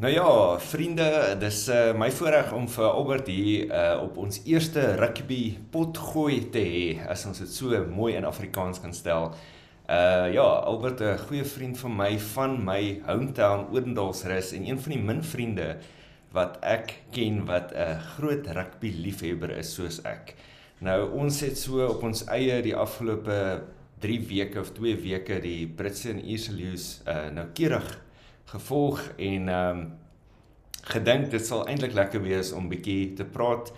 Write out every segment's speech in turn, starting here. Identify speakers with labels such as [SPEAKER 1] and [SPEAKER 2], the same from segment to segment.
[SPEAKER 1] Nou ja, vriende, dis uh, my voorreg om vir Albert hier uh, op ons eerste rugby potgooi te hê, as ons dit so mooi in Afrikaans kan stel. Uh ja, Albert 'n goeie vriend van my van my hometown Odendaalsrus en een van die min vriende wat ek ken wat 'n groot rugby liefhebber is soos ek. Nou ons het so op ons eie die afgelope 3 weke of 2 weke die Britse en Ierse leeu's uh nou keurig gevolg en ehm um, gedink dit sal eintlik lekker wees om bietjie te praat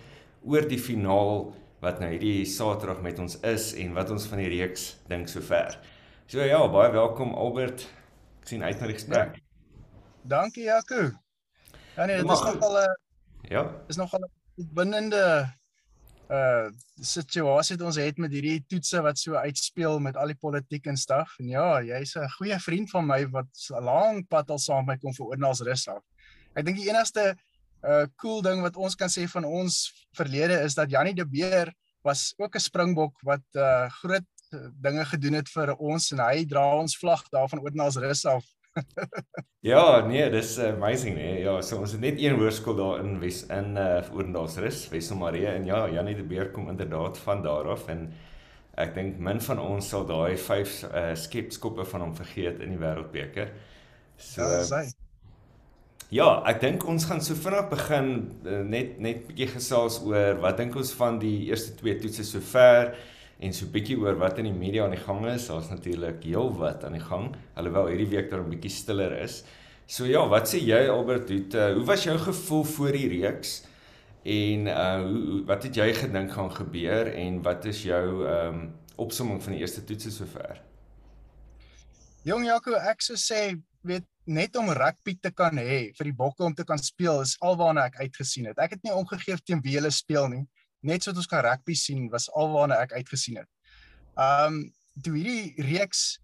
[SPEAKER 1] oor die finaal wat nou hierdie Saterdag met ons is en wat ons van die reeks dink sover. So ja, baie welkom Albert. Ek sien uit na die gesprek.
[SPEAKER 2] Ja. Dankie Jaco. Ja nee, dit is nogal 'n
[SPEAKER 1] Ja.
[SPEAKER 2] Is nogal 'n binnende uh situasie wat ons het met hierdie toetse wat so uitspeel met al die politiek en staf. En ja, jy's 'n goeie vriend van my wat 'n lang pad al saam met my kom vir Oornaals rus af. Ek dink die enigste uh cool ding wat ons kan sê van ons verlede is dat Janie de Beer was ook 'n springbok wat uh groot dinge gedoen het vir ons en hy dra ons vlag daar van Oornaals rus af
[SPEAKER 1] ja, nee, dis amazing nee. Ja, so ons het net een hoërskool daar in Wes in uh Oorendaalsrus, Wesselmarie en ja, Janie de Beer kom inderdaad van daar af en ek dink min van ons sal daai vyf uh skepskoppe van hom vergeet in die wêreldbeker.
[SPEAKER 2] So Ja,
[SPEAKER 1] ja ek dink ons gaan so vinnig begin uh, net net bietjie gesels oor wat dink ons van die eerste twee toetse sover en so bietjie oor wat in die media aan die gang is. Daar's natuurlik heelwat aan die gang, alhoewel hierdie week daar 'n bietjie stiller is. So ja, wat sê jy Albert, hoe uh, hoe was jou gevoel voor die reeks? En uh hoe wat het jy gedink gaan gebeur en wat is jou ehm um, opsomming van die eerste toetse sover?
[SPEAKER 2] Jong Jaco, ek sou sê, weet net om rugby te kan hê vir die bokke om te kan speel is alwaarna ek uitgesien het. Ek het nie omgegee teen wie hulle speel nie net soos ons kan rugby sien was alwaarna ek uitgesien het. Um toe hierdie reeks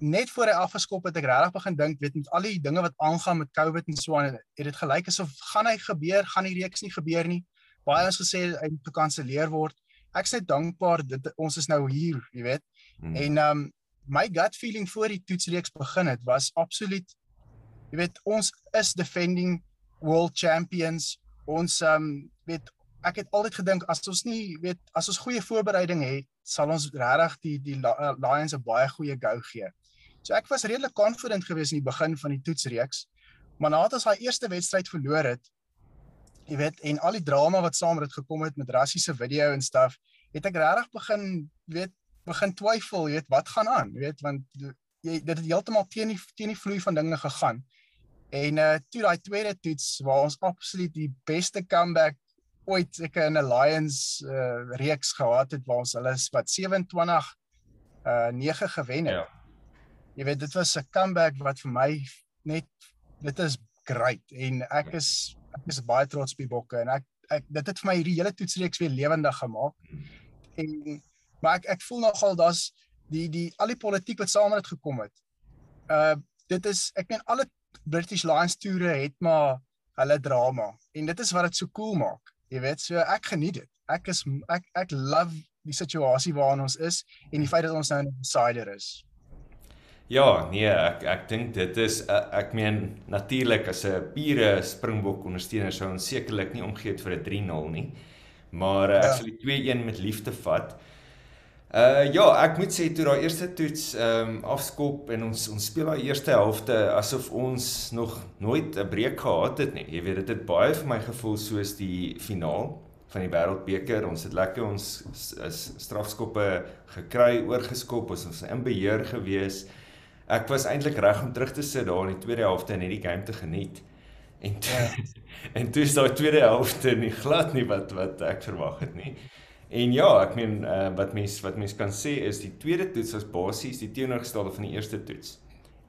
[SPEAKER 2] net voor hy afgeskop het ek regtig begin dink weet met al die dinge wat aangaan met COVID en so aan het dit gelyk asof gaan hy gebeur, gaan die reeks nie gebeur nie. Baie ons gesê hy moet gekanselleer word. Ek sê dankbaar dit ons is nou hier, jy weet. Hmm. En um my gut feeling voor die toetsreeks begin het was absoluut jy weet ons is defending world champions. Ons um weet ek het altyd gedink as ons nie weet as ons goeie voorbereiding het, sal ons regtig die die eh, Lions 'n baie goeie go gee. So ek was redelik confident geweest in die begin van die toetsreeks. Maar nadat ons daai eerste wedstryd verloor het, jy weet, en al die drama wat saam met dit gekom het met rassiese video en stuff, het ek regtig begin weet begin twyfel, jy weet, wat gaan aan, jy weet, want jy dit het heeltemal teen die teen die vloei van dinge gegaan. En uh toe daai tweede toets waar ons absoluut die beste comeback ooit ek in 'n Lions uh, reeks gehad het waar ons hulle wat 27 uh 9 gewen het. Ja. Jy weet dit was 'n comeback wat vir my net dit is great en ek is ek is baie trots op die bokke en ek ek dit het vir my hierdie hele toetsreeks weer lewendig gemaak. En maar ek ek voel nogal daar's die die al die politiek wat saam met dit gekom het. Uh dit is ek meen alle British Lions toere het maar hulle drama en dit is wat dit so cool maak. Jy weet, so ek geniet dit. Ek is ek ek love die situasie waarin ons is en die feit dat ons nou 'n insider is.
[SPEAKER 1] Ja, nee, ek ek dink dit is eh, ek meen natuurlik as 'n pure Springbok ondersteuner sou ons sekerlik nie omgee het vir 'n 3-0 nie. Maar uh, ek ja. sal die 2-1 met liefde vat. Uh ja, ek moet sê toe daai eerste toets ehm um, afskop en ons ons speel daai eerste helfte asof ons nog nooit 'n breek gehad het nie. Jy weet dit het baie vir my gevoel soos die finaal van die Wêreldbeker. Ons het lekker ons is strafskoppe gekry, oorgeskop, ons was in beheer gewees. Ek was eintlik reg om terug te sit daar in die tweede helfte en hierdie game te geniet. En toe, ja. en toe is daai tweede helfte nie glad nie wat wat ek verwag het nie. En ja, ek meen uh, wat mens wat mens kan sê is die tweede toets was basies die teenoorgestelde van die eerste toets.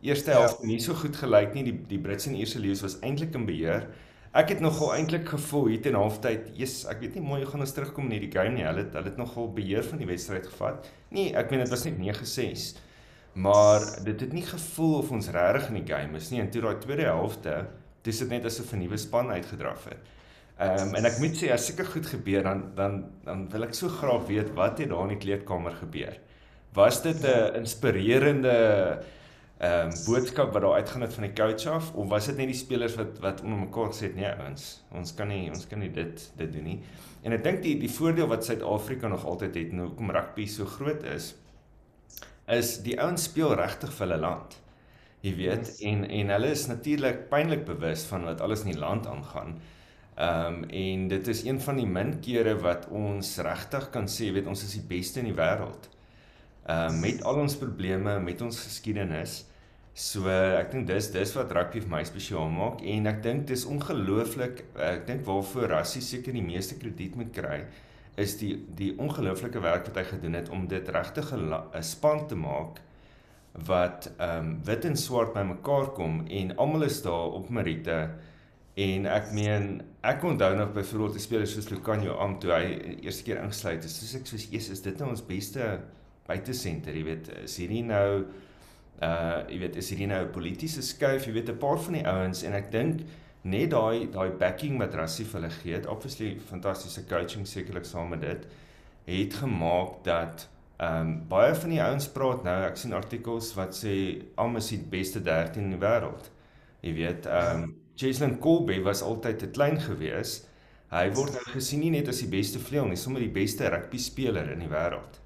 [SPEAKER 1] Eerste helfte ja. nie so goed gelyk nie. Die die Brits en Ierse leeu's was eintlik in beheer. Ek het nogal eintlik gevoel hier teen halftyd, Jesus, ek weet nie mooi hoe gaan ons terugkom in hierdie game nie. Hulle het hulle het nogal beheer van die wedstryd gevat. Nee, ek meen dit was net 9-6. Maar dit het nie gevoel of ons regtig in die game is nie. En toe daai tweede helfte, dis dit net asof 'n nuwe span uitgedraf het. Ehm um, en ek moet sê as seker goed gebeur dan dan dan wil ek so graag weet wat het daar in die kleedkamer gebeur. Was dit 'n inspirerende ehm um, boodskap wat daar uitgaan het van die coach af of was dit net die spelers wat wat onder mekaar gesê het nee ons ons kan nie ons kan nie dit dit doen nie. En ek dink die die voordeel wat Suid-Afrika nog altyd het nou kom rugby so groot is is die ouens speel regtig vir hulle land. Jy weet yes. en en hulle is natuurlik pynlik bewus van wat alles in die land aangaan. Ehm um, en dit is een van die min kere wat ons regtig kan sê weet ons is die beste in die wêreld. Ehm uh, met al ons probleme, met ons geskiedenis. So ek dink dis dis wat rugby vir my spesiaal maak en ek dink dis ongelooflik ek dink waarvoor Rassie seker die meeste krediet moet kry is die die ongelooflike werk wat hy gedoen het om dit regtig 'n span te maak wat ehm um, wit en swart bymekaar kom en almal is daar op Marite en ek meen ek onthou nog byvoorbeeld 'n speler soos Lucanio Am toe hy eerste keer ingesluit is. Soos ek soos Jesus is dit nou ons beste buitesenter jy weet is hierdie nou uh jy weet is hierdie nou 'n politieke skuif? Jy weet 'n paar van die ouens en ek dink net daai daai backing wat Rassie vir hulle gee het obviously fantastiese coaching sekerlik saam met dit het gemaak dat ehm um, baie van die ouens praat nou. Ek sien artikels wat sê almal is die beste 13 in die wêreld. Jy weet ehm um, Jason Colby was altyd 'n klein gewees hy word nou gesien nie net as die beste vleuel nie sommer die beste rugby speler in die wêreld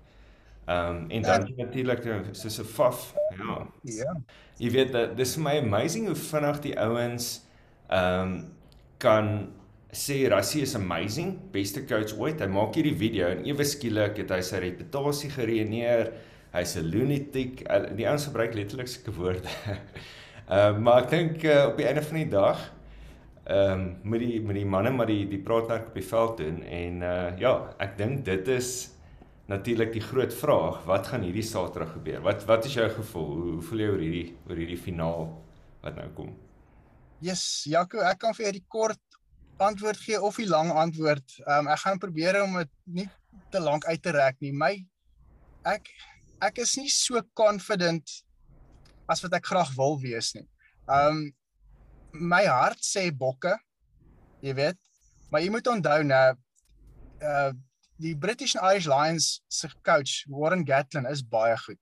[SPEAKER 1] Ehm um, en dan ja. natuurlik nou, soos 'n faf, ja. Ja. Jy weet dat dis vir my amazing hoe vinnig die ouens ehm um, kan sê Rassie is amazing, beste coach ooit. Hy maak hierdie video en ewe skielik het hy sy reputasie gereëneer. Hy's 'n lunatic. Die ouens gebruik letterlik sulke woorde. Ehm uh, maar ek dink uh, op die einde van die dag ehm um, met die met die manne maar die die praatwerk op die veld doen en uh ja, ek dink dit is natuurlik die groot vraag, wat gaan hierdie Saterdag gebeur? Wat wat is jou gevoel? Hoe, hoe voel jy oor hierdie oor hierdie finaal wat nou kom?
[SPEAKER 2] Yes, Jaco, ek kan vir jou die kort antwoord gee of die lang antwoord. Ehm um, ek gaan probeer om dit nie te lank uit te rek nie. My ek ek is nie so confident as wat ek graag wil wees nie. Um, my hart sê bokke. Jy weet, maar jy moet onthou nou uh die British and Irish Lions se coach Warren Gatland is baie goed.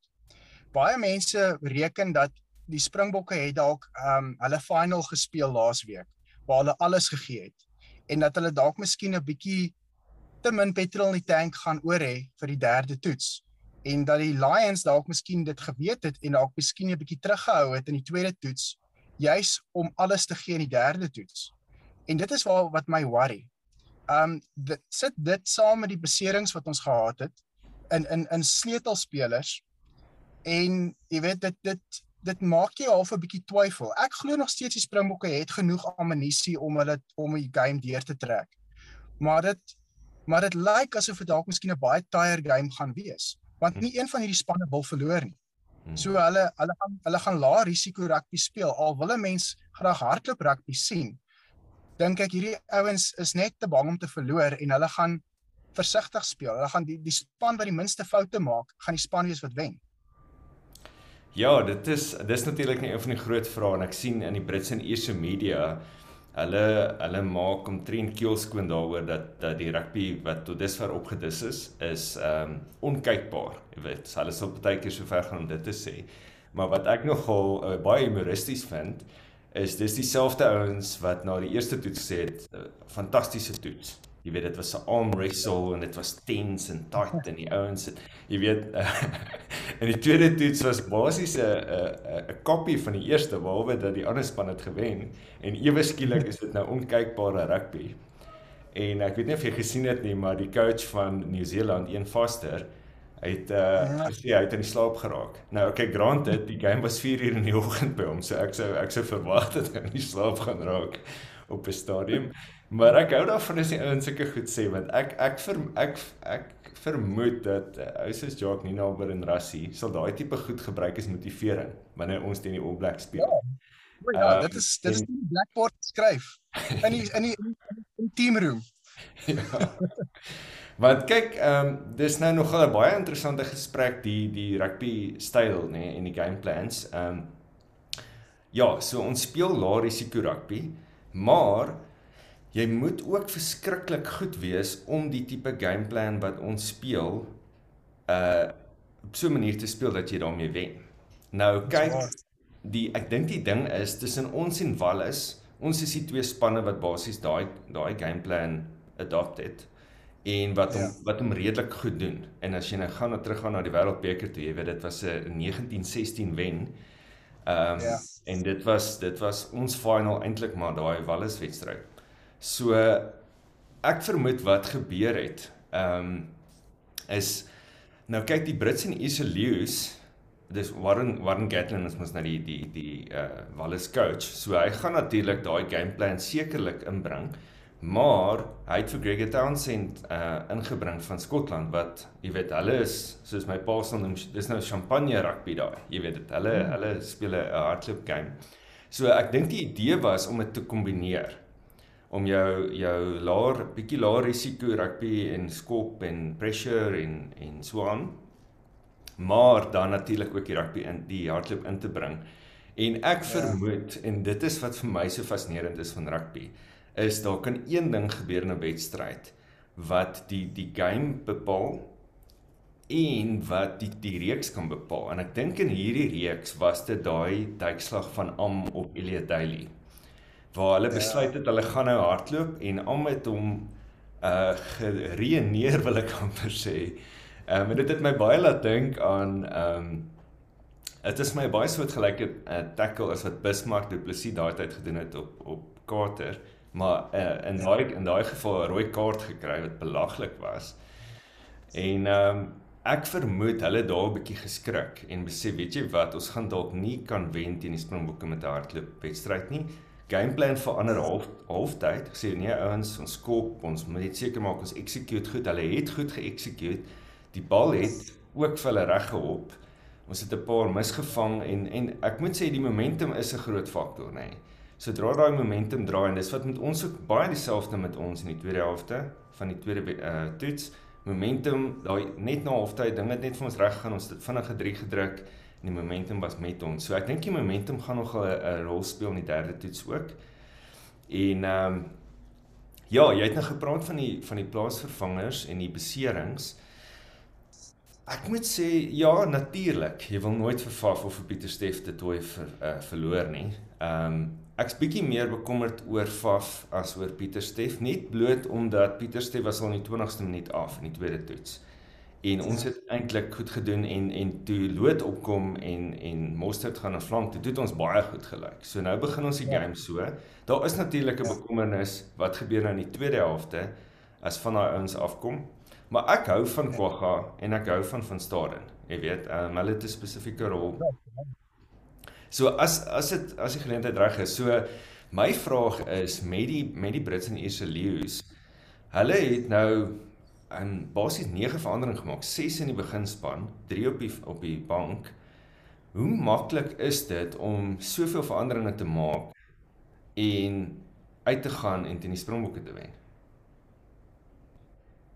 [SPEAKER 2] Baie mense reken dat die Springbokke het dalk um, hulle final gespeel laasweek waar hulle alles gegee het en dat hulle dalk miskien 'n bietjie te min petrol in die tank gaan oor hê vir die derde toets en dat die Lions dalk miskien dit geweet het en dalk miskien 'n bietjie teruggehou het in die tweede toets juis om alles te gee in die derde toets. En dit is waar wat my worry um dit sit dit saam met die beserings wat ons gehad het in in in sleutelspelers en jy weet dit dit dit maak jy half 'n bietjie twyfel. Ek glo nog steeds die Springbokke het genoeg ammunisie om hulle om die game deur te trek. Maar dit maar dit lyk asof dit dalk miskien 'n baie tired game gaan wees, want nie een van hierdie spanne wil verloor nie. Hmm. So hulle hulle gaan hulle gaan lae risiko rugby speel. Al wil 'n mens graag hardloop rugby sien, dink ek hierdie ouens is net te bang om te verloor en hulle gaan versigtig speel. Hulle gaan die die span wat die minste foute maak, gaan die span wees wat wen.
[SPEAKER 1] Ja, dit is dis natuurlik een van die groot vrae en ek sien in die Britse en Ierse media hulle hulle maak omtrent keelskoon daaroor dat dat die rugby wat tot dusver opgedis is is ehm um, onkykbaar. Jy weet, so hulle sal baie keer so ver gaan om dit te sê. Maar wat ek nogal uh, baie humoristies vind, is dis dieselfde ouens wat na die eerste toets gesê het, uh, fantastiese toets. Jy weet dit was 'n arm wrestle en dit was tense en tight en die ouens het jy weet in die tweede toets was basies 'n 'n 'n kopie van die eerste behalwe dat die ander span het gewen en ewe skielik is dit nou onkykbare rugby. En ek weet nie of jy gesien het nie, maar die coach van New Zealand, een Foster, Hy het uh gesê hy het in die slaap geraak. Nou okay, granted, die game was 4 uur in die oggend by hom, so ek sou ek sou verwag het hy in die slaap gaan raak op 'n stadium. Maar ek hou daarvan as die ouens sulke goed sê want ek ek vir ek ek vermoed dat uh, ou soos Jacques Ninaber en Rassie sal daai tipe goed gebruik as motivering wanneer ons teen die All Blacks speel.
[SPEAKER 2] Ja, ja um, dit is dit is die blackboard skryf in die in die in die, team room. ja.
[SPEAKER 1] Want kyk, ehm um, dis nou nog 'n baie interessante gesprek die die rugby styl nê nee, en die game plans. Ehm um, ja, so ons speel lae risiko rugby, maar jy moet ook verskriklik goed wees om die tipe game plan wat ons speel uh op so 'n manier te speel dat jy daarmee wen. Nou kyk die ek dink die ding is tussen ons en Wallis, ons is die twee spanne wat basies daai daai gameplan adopted en wat hom ja. wat hom redelik goed doen. En as jy nou gaan na terug gaan na die Wêreldbeker toe, jy weet dit was 'n 1916 wen. Ehm um, ja. en dit was dit was ons final eintlik maar daai Wallis wedstryd. So ek vermoed wat gebeur het. Ehm um, is nou kyk die Brits en Isolius dis Warren Warren Gatlin is mos nou die die die uh Wallis coach. So hy gaan natuurlik daai game plan sekerlik inbring. Maar hy het vir Gregor Townsend uh ingebring van Skotland wat jy weet hulle is soos my pa sal noem dis nou champagne rugby daai. Jy weet dit hulle hmm. hulle speel 'n hardloop game. So ek dink die idee was om dit te kombineer om jou jou laer bietjie laer risiko rugby en skop en pressure en en so aan maar dan natuurlik ook die rugby in die hardloop in te bring. En ek ja. vermoed en dit is wat vir my so fascinerend is van rugby, is daar kan een ding gebeur in 'n wedstryd wat die die game bepaal en wat die die reeks kan bepaal. En ek dink in hierdie reeks was dit daai duikslag van Am op Elliot Daly waar hulle ja. besluit het hulle gaan nou hardloop en Am het hom uh gereëneer wil ek amper sê Ehm um, en dit het my baie laat dink aan ehm um, dit is my baie soortgelyke uh, tackle as wat Bismarck Du Plessis daai tyd gedoen het op op Carter, maar uh, in ja. daai in daai geval 'n rooi kaart gekry wat belaglik was. En ehm um, ek vermoed hulle daar 'n bietjie geskrik en besef, weet jy wat, ons gaan dalk nie kan wen teen die Springbokke met 'n hardloop wedstryd nie gameplan verander half halftyd gesê nee ouens ons skop ons moet net seker maak ons execute goed hulle het goed geëxecute die bal het ook vir hulle reg gehop. Ons het 'n paar misgevang en en ek moet sê die momentum is 'n groot faktor, nê. Nee. Sodra daai momentum draai en dis wat met ons ook baie dieselfde met ons in die tweede helfte van die tweede uh toets. Momentum, daai net na halftyd ding het net vir ons reg gegaan. Ons het vinnige 3 gedruk en die momentum was met ons. So ek dink die momentum gaan nog 'n rol speel in die derde toets ook. En ehm um, ja, jy het nou gepraat van die van die plaasvervangers en die beserings. Ek moet sê ja, natuurlik. Jy wil nooit vir Faf of vir Pieter Steff dit toe ver, uh, verloor nie. Ehm um, ek's bietjie meer bekommerd oor Faf as oor Pieter Steff net bloot omdat Pieter Steff was al in die 20ste minuut af in die tweede toets. En ons het eintlik goed gedoen en en toe lood opkom en en Mostert gaan na flank toe het ons baie goed gelyk. So nou begin ons die ja. game so. Daar is natuurlik 'n ja. bekommernis wat gebeur nou in die tweede helfte as van daai ouens afkom. Maar ek hou van Kwagga en ek hou van van Staden. Jy weet, um, hulle het 'n spesifieke rol. So as as dit as die geleentheid reg is. So my vraag is met die met die Brits en Ierse Leeu's. Hulle het nou 'n basies 9 verandering gemaak. 6 in die beginspan, 3 op die op die bank. Hoe maklik is dit om soveel veranderinge te maak en uit te gaan en teen die Springbokke te wen?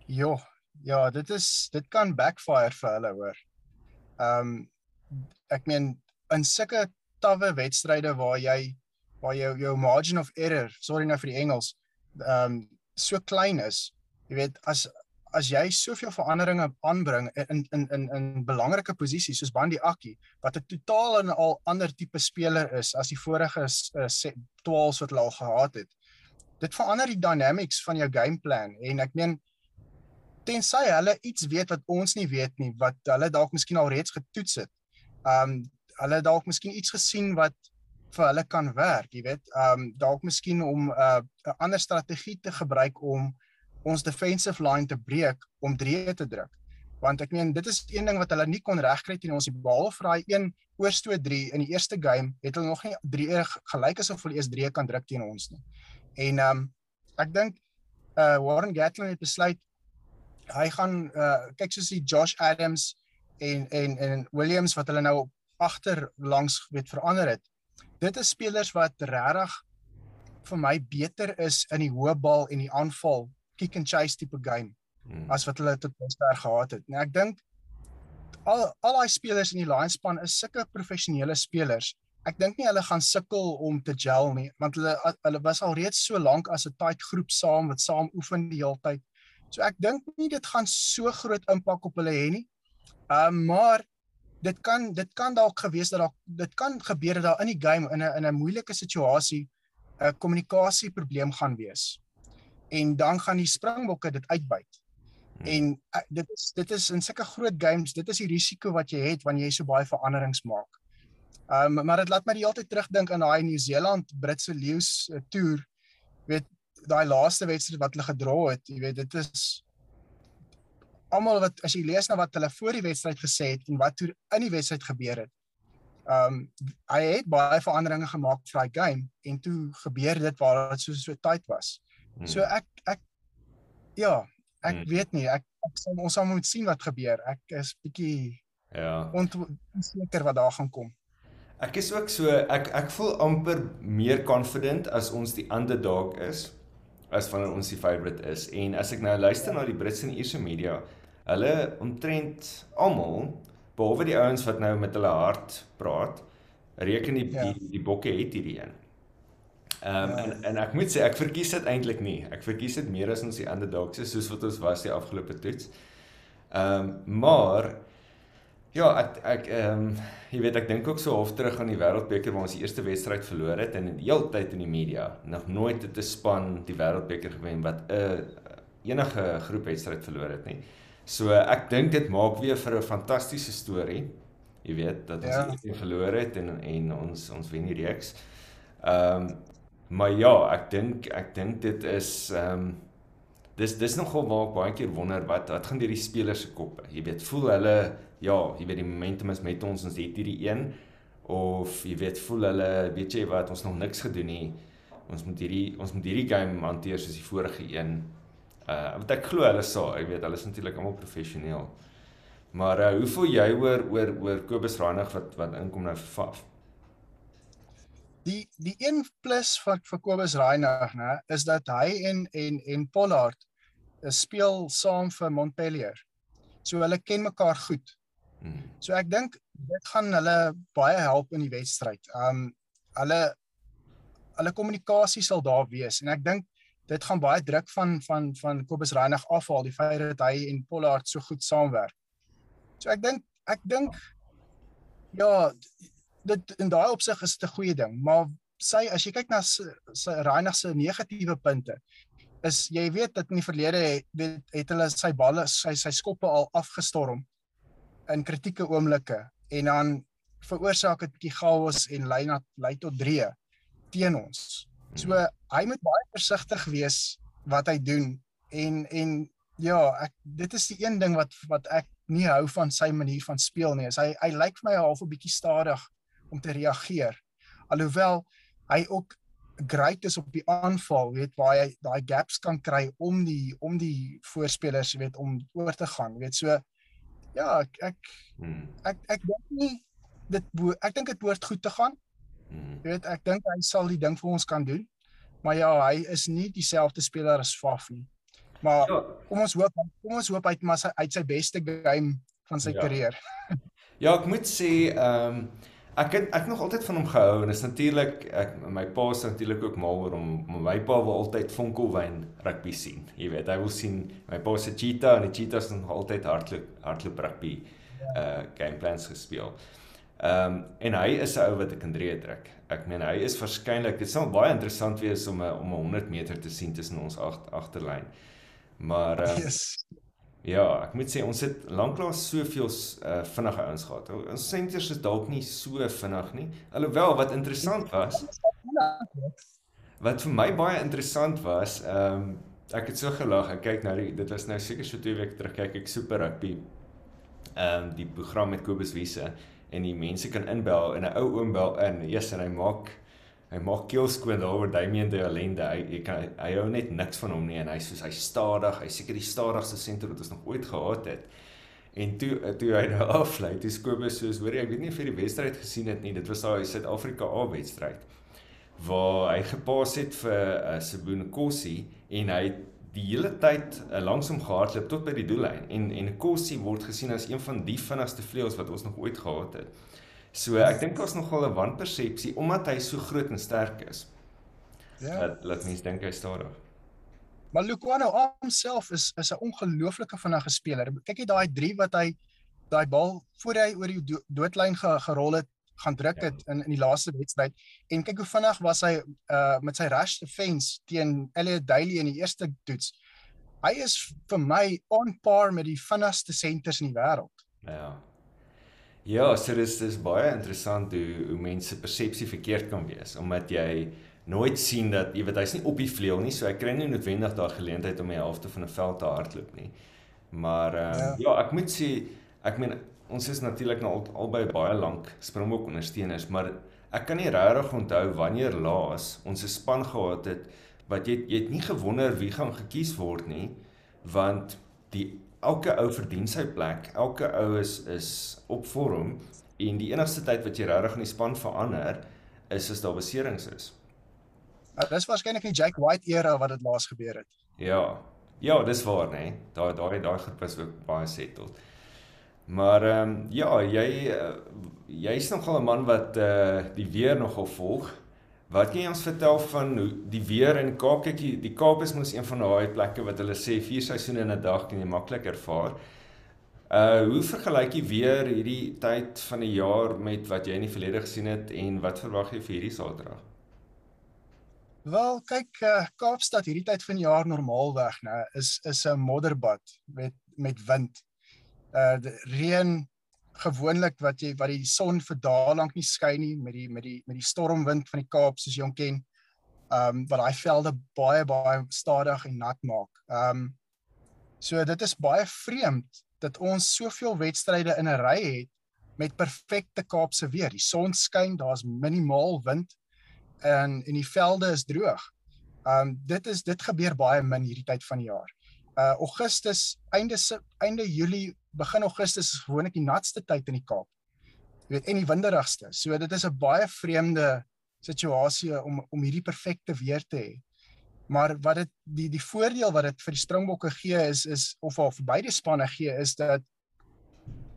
[SPEAKER 2] Ja, Ja, dit is dit kan backfire vir hulle hoor. Ehm um, ek meen in sulke tawwe wedstryde waar jy waar jou jou margin of error, sorry nou vir die Engels, ehm um, so klein is. Jy weet as as jy soveel veranderinge aanbring in in in in belangrike posisies soos Bandi Akki wat 'n totaal en al ander tipe speler is as die vorige uh, 12s wat hulle al gehad het. Dit verander die dynamics van jou game plan en ek meen tensy hulle iets weet wat ons nie weet nie wat hulle dalk miskien al reeds getoets het. Um hulle dalk miskien iets gesien wat vir hulle kan werk, jy weet. Um dalk miskien om 'n uh, ander strategie te gebruik om ons defensive line te breek om drie te druk. Want ek meen dit is een ding wat hulle nie kon regkry teen ons die bal vir daai een oorstoot 3 in die eerste game het hulle nog nie 3 gelyk asof hulle eers 3 kan druk teen ons nie. En um ek dink uh Warren Gatland het besluit hy gaan uh kyk soos die Josh Adams en en en Williams wat hulle nou agter langs weet verander het. Dit is spelers wat regtig vir my beter is in die hoë bal en die aanval kick and chase tipe game hmm. as wat hulle tot dusver gehad het. Nou ek dink al al daai spelers in die Lions span is sulke professionele spelers. Ek dink nie hulle gaan sukkel om te gel nie want hulle hulle was al reeds so lank as 'n tight groep saam wat saam oefen die hele tyd. So ek dink nie dit gaan so groot impak op hulle hê nie. Ehm uh, maar dit kan dit kan dalk gewees dat daar dit kan gebeur dat daar in die game in 'n in 'n moeilike situasie 'n kommunikasieprobleem gaan wees. En dan gaan die Springbokke dit uitbuit. Hmm. En uh, dit is dit is in sulke groot games, dit is die risiko wat jy het wanneer jy so baie veranderings maak. Ehm um, maar dit laat my die hele tyd terugdink aan daai Nieu-Seeland Britse Leeu's uh, toer. Weet daai laaste wedstryd wat hulle gedra het, jy weet dit is almal wat as jy lees na wat hulle voor die wedstryd gesê het en wat toe in die wedstryd gebeur het. Um hy het baie veranderinge gemaak vir daai game en toe gebeur dit waar dit so so tyd was. Hmm. So ek ek ja, ek hmm. weet nie, ek, ek sal ons sal moet sien wat gebeur. Ek is bietjie ja, onseker wat daar gaan kom.
[SPEAKER 1] Ek is ook so ek ek voel amper meer confident as ons die underdog is as van ons die favorite is en as ek nou luister na die Britse en Ierse media hulle omtrent almal behalwe die ouens wat nou met hulle hart praat reken die ja. die, die bokke het hierdie een. Ehm um, ja. en en ek moet sê ek verkies dit eintlik nie. Ek verkies dit meer as ons die underdogs is soos wat ons was die afgelope toets. Ehm um, maar ja, ek ek ehm um, jy weet ek dink ook so half terug aan die Wêreldbeker waar ons die eerste wedstryd verloor het en die hele tyd in die media nog nooit het 'n span die Wêreldbeker gewen wat 'n uh, enige groepwedstryd verloor het nie. So ek dink dit maak weer vir 'n fantastiese storie. Jy weet dat ons ja. verloor het en en ons ons wen die reeks. Ehm um, maar ja, ek dink ek dink dit is ehm um, dis dis nogal waar ek baie keer wonder wat wat gaan deur die spelers se koppe. Jy weet, voel hulle ja, jy weet die momentum is met ons, ons het hierdie een of jy weet voel hulle weet jy wat ons nog niks gedoen nie. Ons moet hierdie ons moet hierdie game hanteer soos die vorige een Uh wat ek glo hulle sal, ek weet hulle is natuurlik almal professioneel. Maar uh hoe voel jy oor oor oor Kobus Reinig wat wat inkom nou vir Faf?
[SPEAKER 2] Die die 1 plus van vir Kobus Reinig, né, is dat hy en en en Pollard uh, speel saam vir Montpellier. So hulle ken mekaar goed. Hmm. So ek dink dit gaan hulle baie help in die wedstryd. Um hulle hulle kommunikasie sal daar wees en ek dink dit gaan baie druk van van van Kobus Reinig afhaal die feit dat hy en Pollard so goed saamwerk. So ek dink ek dink ja dit in daai opsig is dit 'n goeie ding, maar sy as jy kyk na sy Reinig se negatiewe punte is jy weet dat in die verlede het, het hulle sy balle sy sy skoppe al afgestorm in kritieke oomblikke en dan veroorsaak dit bietjie chaos en lei na lei tot dreë teen ons. So hy moet baie versigtig wees wat hy doen en en ja, ek dit is die een ding wat wat ek nie hou van sy manier van speel nie. Hy hy lyk vir my half 'n bietjie stadig om te reageer. Alhoewel hy ook great is op die aanval, weet waar hy daai gaps kan kry om die om die voorspelers weet om oor te gaan, weet so ja, ek ek hmm. ek, ek dink nie dit ek dink dit behoort goed te gaan. Jy weet, ek dink hy sal die ding vir ons kan doen. Maar ja, hy is nie dieselfde speler as Faf nie. Maar ja. kom ons hoop, kom ons hoop hy het maar sy uit sy beste game van sy ja. karier.
[SPEAKER 1] ja, ek moet sê, ehm um, ek het ek nog altyd van hom gehou en is natuurlik ek my pa se natuurlik ook mal oor hom. My pa wil altyd Vonkelwyn rugby sien. Jy weet, hy wil sien my pa se cheetah en die cheetahs het nog altyd hardloop hardloop rugby uh game plans gespeel. Ehm um, en hy is 'n ou wat ek in drie trek. Ek meen hy is waarskynlik dit sal baie interessant wees om 'n om 'n 100 meter te sien tussen ons agt, agterlyn. Maar ehm um, yes. Ja, ek moet sê ons het lanklaas soveel uh, vinnige ouens gehad. Ons senters is dalk nie so vinnig nie. Alhoewel wat interessant was Wat vir my baie interessant was, ehm um, ek het so gelag. Ek kyk nou die dit was nou seker so 2 weke terug kyk ek Super Rugby. Ehm um, die program met Kobus Wiese en die mense kan inbel en 'n ou oom bel in. Eers en hy maak hy maak keelskoon daar oor Damien de Allende. Hy hy kan hy hou net niks van hom nie en hy soos hy stadig, hy seker die stadigste senter wat ons nog ooit gehad het. En toe toe hy nou aflei, toe Kobus soos hoor jy ek weet nie of jy die wedstryd gesien het nie. Dit was daai Suid-Afrika A wedstryd waar hy gepas het vir uh, Sibune Kossie en hy die hele tyd uh, langs hom gehardloop tot by die doellyn en en Kossie word gesien as een van die vinnigste vleuels wat ons nog ooit gehad het. So ek dink daar's nogal 'n wanpersepsie omdat hy so groot en sterk is. Ja. Dat laat mense dink hy stadig.
[SPEAKER 2] Maar Lukwano homself is is 'n ongelooflike vinnige speler. Kyk net daai 3 wat hy daai bal voor hy oor die do doodlyn ge gerol het, gaan druk het ja. in in die laaste wedstryd en kyk hoe vinnig was hy uh met sy rush defense teen Elliot Daly in die eerste toets. Hy is vir my on par met die vinnigste senters in die wêreld.
[SPEAKER 1] Ja. Ja, so dis dis baie interessant hoe hoe mense persepsie verkeerd kan wees omdat jy nooit sien dat jy weet hy's nie op die vleuel nie, so hy kry nie noodwendig daai geleentheid om die helfte van 'n veld te hardloop nie. Maar uh, ja. ja, ek moet sê ek meen ons is natuurlik nou al, albei baie lank Springbok ondersteuners, maar ek kan nie regtig onthou wanneer laas ons 'n span gehad het wat jy jy het nie gewonder wie gaan gekies word nie, want die elke ou verdien sy plek, elke ou is is op vorm en die enigste tyd wat jy regtig in die span verander is as daar beserings is.
[SPEAKER 2] Uh, dis waarskynlik die Jake White era wat dit laas gebeur het.
[SPEAKER 1] Ja. Ja, dis waar, nê. Nee. Daai daai daai groep is ook baie settled. Maar ehm um, ja, jy uh, jy's nogal 'n man wat eh uh, die weer nogal volg. Wat kan jy ons vertel van hoe die weer in Kaap kyk die, die Kaap is mos een van daai plekke wat hulle sê vier seisoene in 'n dag kan jy maklik ervaar. Uh hoe vergelyk jy weer hierdie tyd van die jaar met wat jy in die verlede gesien het en wat verwag jy vir hierdie Saterdag?
[SPEAKER 2] Wel, kyk, uh, Kaapstad hierdie tyd van die jaar normaalweg, né, is is 'n modderbad met met wind. Uh reën gewoonlik wat jy wat die son vir dae lank nie skyn nie met die met die met die stormwind van die Kaap soos jy hom ken. Um wat daai velde baie baie stadig en nat maak. Um so dit is baie vreemd dat ons soveel wedstryde in 'n ry het met perfekte Kaapse weer. Die son skyn, daar's minimaal wind en en die velde is droog. Um dit is dit gebeur baie min hierdie tyd van die jaar. Uh Augustus, einde einde Julie, begin Augustus gewoonlik die natste tyd in die Kaap. Jy weet, en die winderigste. So dit is 'n baie vreemde situasie om om hierdie perfekte weer te hê. Maar wat dit die die voordeel wat dit vir die Springbokke gee is is of of beide spanne gee is dat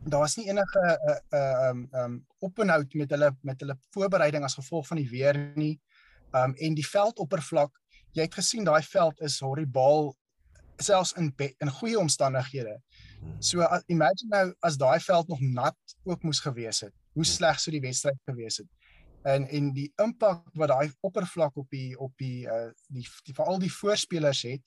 [SPEAKER 2] daar's nie enige 'n uh, 'n uh, um um openhoud met hulle met hulle voorbereiding as gevolg van die weer nie. Um en die veldoppervlak, jy het gesien daai veld is horribaal selfs in in goeie omstandighede. So uh, imagine nou as daai veld nog nat ook moes gewees het. Hoe sleg sou die wedstryd gewees het. En en die impak wat daai oppervlak op die op die uh die, die veral die voorspelers het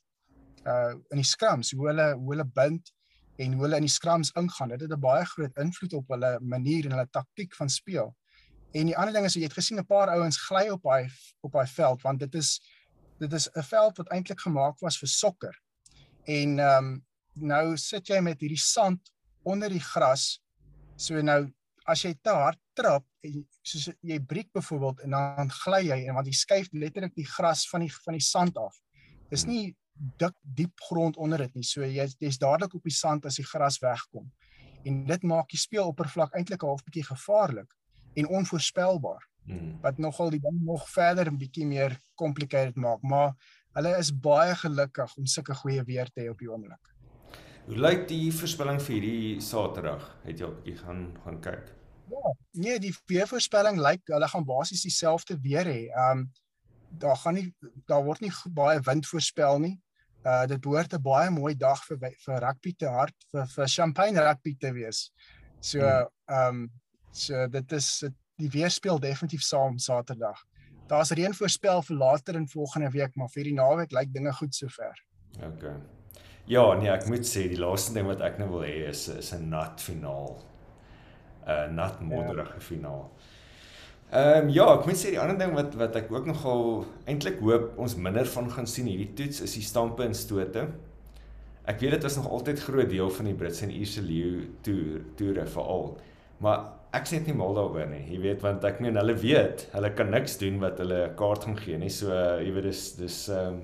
[SPEAKER 2] uh in die scrums, hoe hulle hoe hulle bind en hoe hulle in die scrums ingaan. Dit het 'n baie groot invloed op hulle manier en hulle taktiek van speel. En die ander ding is jy het gesien 'n paar ouens gly op daai op daai veld want dit is dit is 'n veld wat eintlik gemaak was vir sokker. En ehm um, nou sit jy met hierdie sand onder die gras. So nou as jy te hard trap en soos jy breek byvoorbeeld en dan gly jy en want jy skuif letterlik die gras van die van die sand af. Dis nie dik diep grond onder dit nie. So jy jy's dadelik op die sand as die gras wegkom. En dit maak die speeloppervlak eintlik half bietjie gevaarlik en onvoorspelbaar. Hmm. Wat nogal die ding nog verder 'n bietjie meer complicated maak, maar hulle is baie gelukkig om sulke goeie weer te hê op die oomblik.
[SPEAKER 1] Hoe lyk die voorspelling vir hierdie Saterdag? Het jy bietjie gaan gaan kyk?
[SPEAKER 2] Ja, nee, die weervoorspelling lyk hulle gaan basies dieselfde weer hê. Um daar gaan nie daar word nie baie wind voorspel nie. Uh dit behoort 'n baie mooi dag vir vir rugby te hart vir vir champagne rugby te wees. So hmm. ehm um, so dit is die weer speel definitief saam Saterdag. Daar's reën voorspel vir later in volgende week, maar vir die naweek lyk dinge goed sover.
[SPEAKER 1] OK. Ja, nee, ek moet sê die laaste ding wat ek nou wil hê is is 'n nat finaal. 'n nat modderige ja. finaal. Ehm um, ja, ek moet sê die ander ding wat wat ek ook nogal eintlik hoop ons minder van gaan sien hierdie toets is die stampe en stote. Ek weet dit is nog altyd groot deel van die Britse en Ierse leeu toer toere veral. Maar ek sê net nie mal daaroor nie. Jy weet want ek meen hulle weet, hulle kan niks doen wat hulle 'n kaart gaan gee nie. So jy weet dis dis ehm um,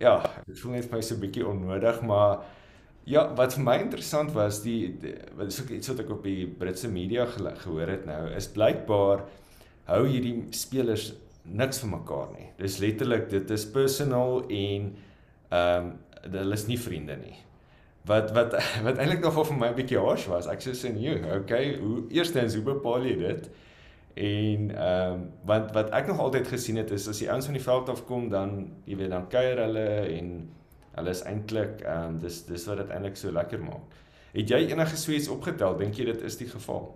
[SPEAKER 1] ja, dit voel net vir my so 'n bietjie onnodig, maar Ja, wat vir my interessant was, die, die wat is ook iets wat ek op die Britse media gehoor het nou, is blykbaar hou hierdie spelers niks vir mekaar nie. Dis letterlik dit is personal en ehm um, hulle is nie vriende nie. Wat wat wat eintlik nogal vir my 'n bietjie harsh was. Ek sê sê nee, okay, hoe eerstens hoe bepaal jy dit? En ehm um, want wat ek nog altyd gesien het is as die ouens van die veld af kom dan jy weet dan kuier hulle en hulle is eintlik ehm um, dis dis wat dit eintlik so lekker maak. Het jy enige sweets opgetel? Dink jy dit is die geval?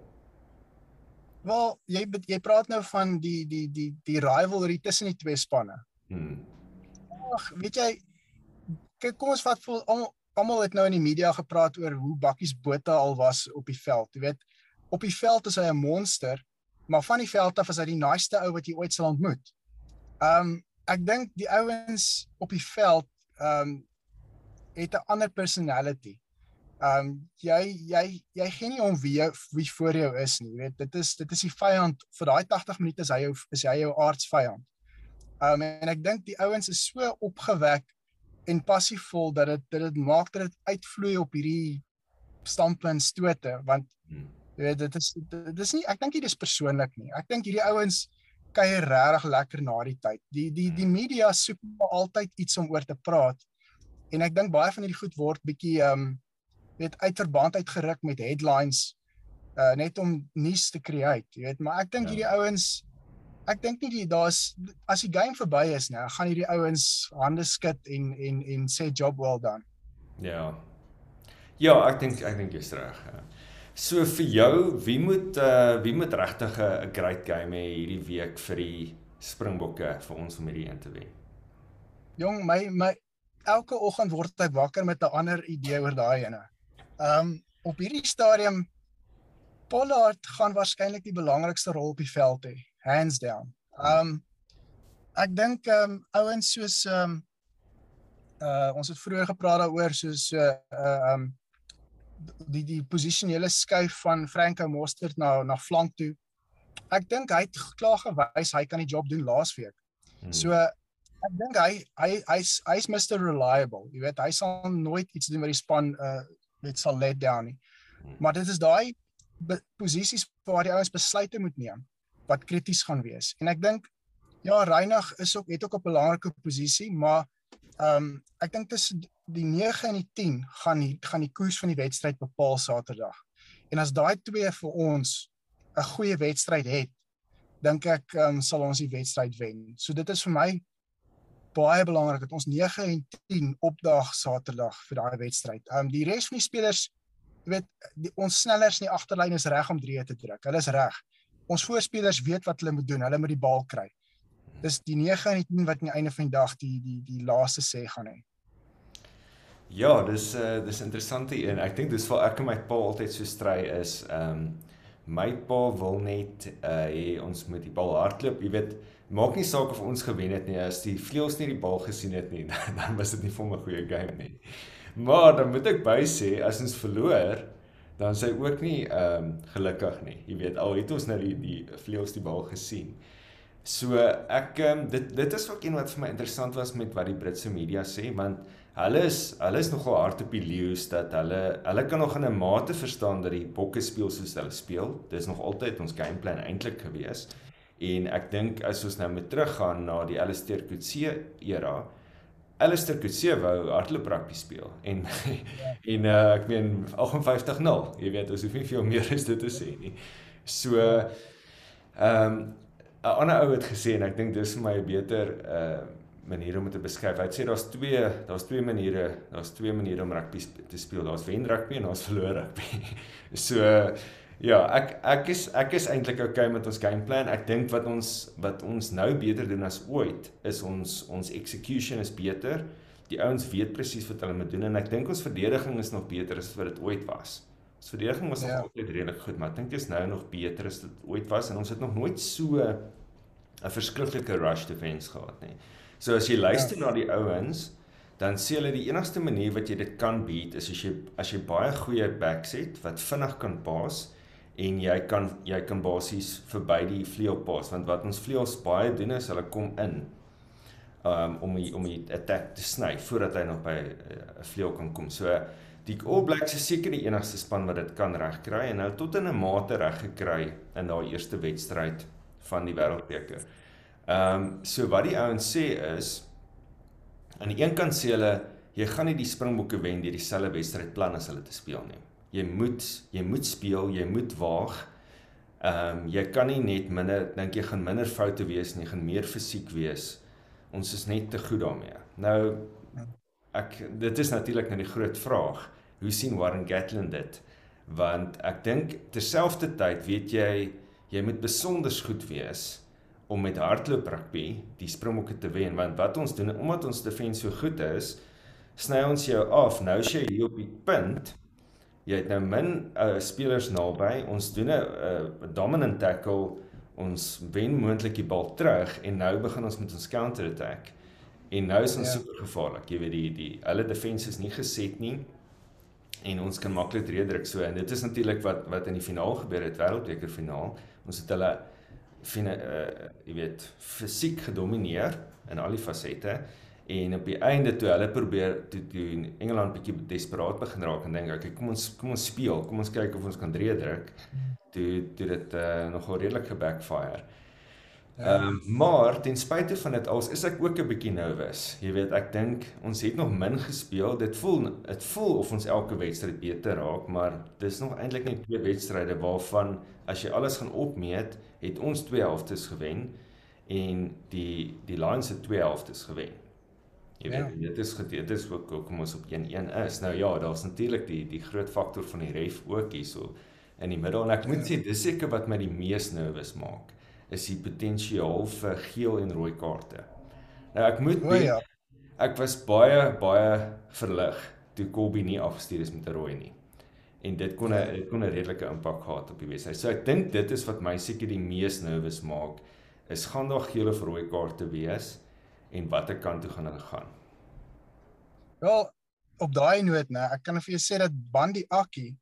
[SPEAKER 2] Wel, jy jy praat nou van die die die die rivalry tussen die twee spanne.
[SPEAKER 1] Hmm.
[SPEAKER 2] Ag, weet jy kyk kom ons vat vir almal almal het nou in die media gepraat oor hoe Bakkies Botha al was op die veld. Jy weet, op die veld is hy 'n monster, maar van die veld af is hy die naaste ou wat jy ooit sal ontmoet. Um ek dink die ouens op die veld um het 'n ander personality. Um jy jy jy gee nie om wie wie voor jou is nie, weet dit is dit is die vyand vir daai 80 minute is hy jou is hy jou aardsvyand. Um en ek dink die ouens is so opgewek en passievol dat dit dit maak dat dit uitvloei op hierdie stampe en stote want hmm. Jy weet dit is dit is nie ek dink dit is persoonlik nie. Ek dink hierdie ouens kuier regtig lekker na die tyd. Die die die hmm. media soek altyd iets om oor te praat. En ek dink baie van hierdie goed word bietjie um weet uit verband uitgeruk met headlines uh net om nuus te create, jy weet, maar ek dink ja. hierdie ouens ek dink nie die daar's as die game verby is nou, gaan hierdie ouens hande skud en en en sê job well done.
[SPEAKER 1] Ja. Ja, ek dink ek dink jy's reg. Ja. So vir jou, wie moet uh wie moet regtig 'n great game hê hierdie week vir die Springbokke vir ons om hierdie een te wen?
[SPEAKER 2] Jong, my my elke oggend word ek wakker met 'n ander idee oor daai ene. Um, op hierdie stadium Pollard gaan waarskynlik die belangrikste rol op die veld hê, hands down. Um, ek dink um, ouens soos um, uh ons het vroeër gepraat daaroor soos uh um, die die posisionele skuif van Franco Mostert na na flank toe. Ek dink hy het klaar gewys hy kan die job doen laasweek. Hmm. So ek dink hy hy hy's hy's Mr reliable. Jy weet hy sal nooit iets doen wat die span uh net sal let down nie. Hmm. Maar dit is daai posisies waar die ouens besluite moet neem wat krities gaan wees. En ek dink ja, Reinig is ook het ook 'n belangrike posisie, maar ehm um, ek dink tussen die 9 en die 10 gaan die gaan die koers van die wedstryd bepaal Saterdag. En as daai twee vir ons 'n goeie wedstryd het, dink ek um, sal ons die wedstryd wen. So dit is vir my baie belangrik dat ons 9 en 10 opdag Saterdag vir daai wedstryd. Ehm um, die res van die spelers, jy weet, die, ons snellers in die agterlyn is reg om drie te druk. Hulle is reg. Ons voorspelers weet wat hulle moet doen. Hulle moet die bal kry. Dis die 9 en die 10 wat aan die einde van die dag die die die laaste sê gaan hê.
[SPEAKER 1] Ja, dis uh dis interessant hier en ek dink dis vir ek en my pa altyd so stry is ehm um, my pa wil net uh hê ons moet die bal hardloop, jy weet maak nie saak of ons gewen het nie as die vleuels nie die bal gesien het nie dan was dit nie vir 'n goeie game nie. Maar dan moet ek by sê as ons verloor dan sê ook nie ehm um, gelukkig nie. Jy weet al het ons nou die die vleuels die bal gesien. So ek um, dit dit is ook een wat vir my interessant was met wat die Britse media sê want hulle is hulle is nogal hard op die leeu's dat hulle hulle kan nog in 'n mate verstaan dat die bokke speel soos hulle speel. Dis nog altyd ons gameplan eintlik gewees. En ek dink as ons nou moet teruggaan na die Alistair Coetzee era, Alistair Coetzee wou hardloop rugby speel en en uh, ek meen 58-0, jy weet, ons hoef nie veel meer as dit te sê nie. So ehm um, 'n ander ou het gesê en ek dink dis vir my 'n beter uh manier om dit te beskryf. Hy sê daar's twee daar's twee maniere, daar's twee maniere om rugby te speel. Daar's wen rugby en daar's verloor rugby. so Ja, ek ek is ek is eintlik okay met ons game plan. Ek dink wat ons wat ons nou beter doen as ooit is ons ons execution is beter. Die ouens weet presies wat hulle moet doen en ek dink ons verdediging is nog beter as wat dit ooit was. Ons verdediging was ja. nog altyd redelik goed, maar ek dink dit is nou nog beter as dit ooit was en ons het nog nooit so 'n verskriklike rush defense gehad nie. So as jy luister ja. na die ouens, dan sê hulle die enigste manier wat jy dit kan beat is as jy as jy baie goeie backs het wat vinnig kan pas en jy kan jy kan basies verby die vleuelpas want wat ons vleuels baie doen is hulle kom in um, om die, om die attack te sny voordat hy nog by eh, 'n uh, vleuel kan kom. So die All Blacks is seker die enigste span wat dit kan regkry en hulle tot in 'n mate reg gekry in daai eerste wedstryd van die Wêreldbeker. Ehm um, so wat die ouens sê is aan die een kant sê hulle jy gaan nie die Springbokke wen deur dieselfde wedstrydplan as hulle te speel nie jy moet jy moet speel, jy moet waag. Ehm um, jy kan nie net minder dink jy gaan minder foute wees nie, gaan meer fisiek wees. Ons is net te goed daarmee. Nou ek dit is natuurlik nou die groot vraag. hoe sien Warren Gatland dit? Want ek dink terselfdertyd weet jy jy moet besonder goed wees om met hardloop rugby die Springbokke te wen want wat ons doen omdat ons defensie so goed is, sny ons jou af. Nou as jy hier op die punt jy het nou min uh, spelers naby. Ons doen 'n uh, dominant tackle. Ons wen moontlik die bal terug en nou begin ons met ons counter attack. En nou is ons ja. super gevaarlik. Jy weet die die hulle defense is nie geset nie en ons kan maklik reedruk so en dit is natuurlik wat wat in die finaal gebeur het wêreldbeker finaal ons het hulle fine uh, jy weet fisiek gedomeineer in al die fasette en op die einde toe hulle probeer toe toe Engeland bietjie desperaat begin raak en dink ek okay, kom ons kom ons speel. Kom ons kyk of ons kan drie druk. Toe toe dit uh, nogal redelik gebackfire. Ja. Ehm um, maar ten spyte van dit als is ek ook 'n bietjie nervus. Jy weet ek dink ons het nog min gespeel. Dit voel dit voel of ons elke wedstryd beter raak, maar dis nog eintlik net twee wedstryde waarvan as jy alles gaan opmeet, het ons twee helftes gewen en die die Lions het twee helftes gewen. Jy weet, ja. dit is dit is ook hoekom ons op 1-1 is. Nou ja, daar's natuurlik die die groot faktor van die ref ook hierso in die middel en ek moet ja. sê dis seker wat my die mees nervus maak is die potensiaal vir geel en rooi kaarte. Nou ek moet
[SPEAKER 2] o, ja.
[SPEAKER 1] ek was baie baie verlig toe Colby nie afgestuur is met 'n rooi nie. En dit kon 'n ja. kon 'n redelike impak gehad op die wedstryd. So ek dink dit is wat my seker die mees nervus maak is gaan daar geel of rooi kaarte wees en watter kant toe gaan hulle gaan?
[SPEAKER 2] Wel, op daai noot, né, ek kan vir jou sê dat Bandi Akki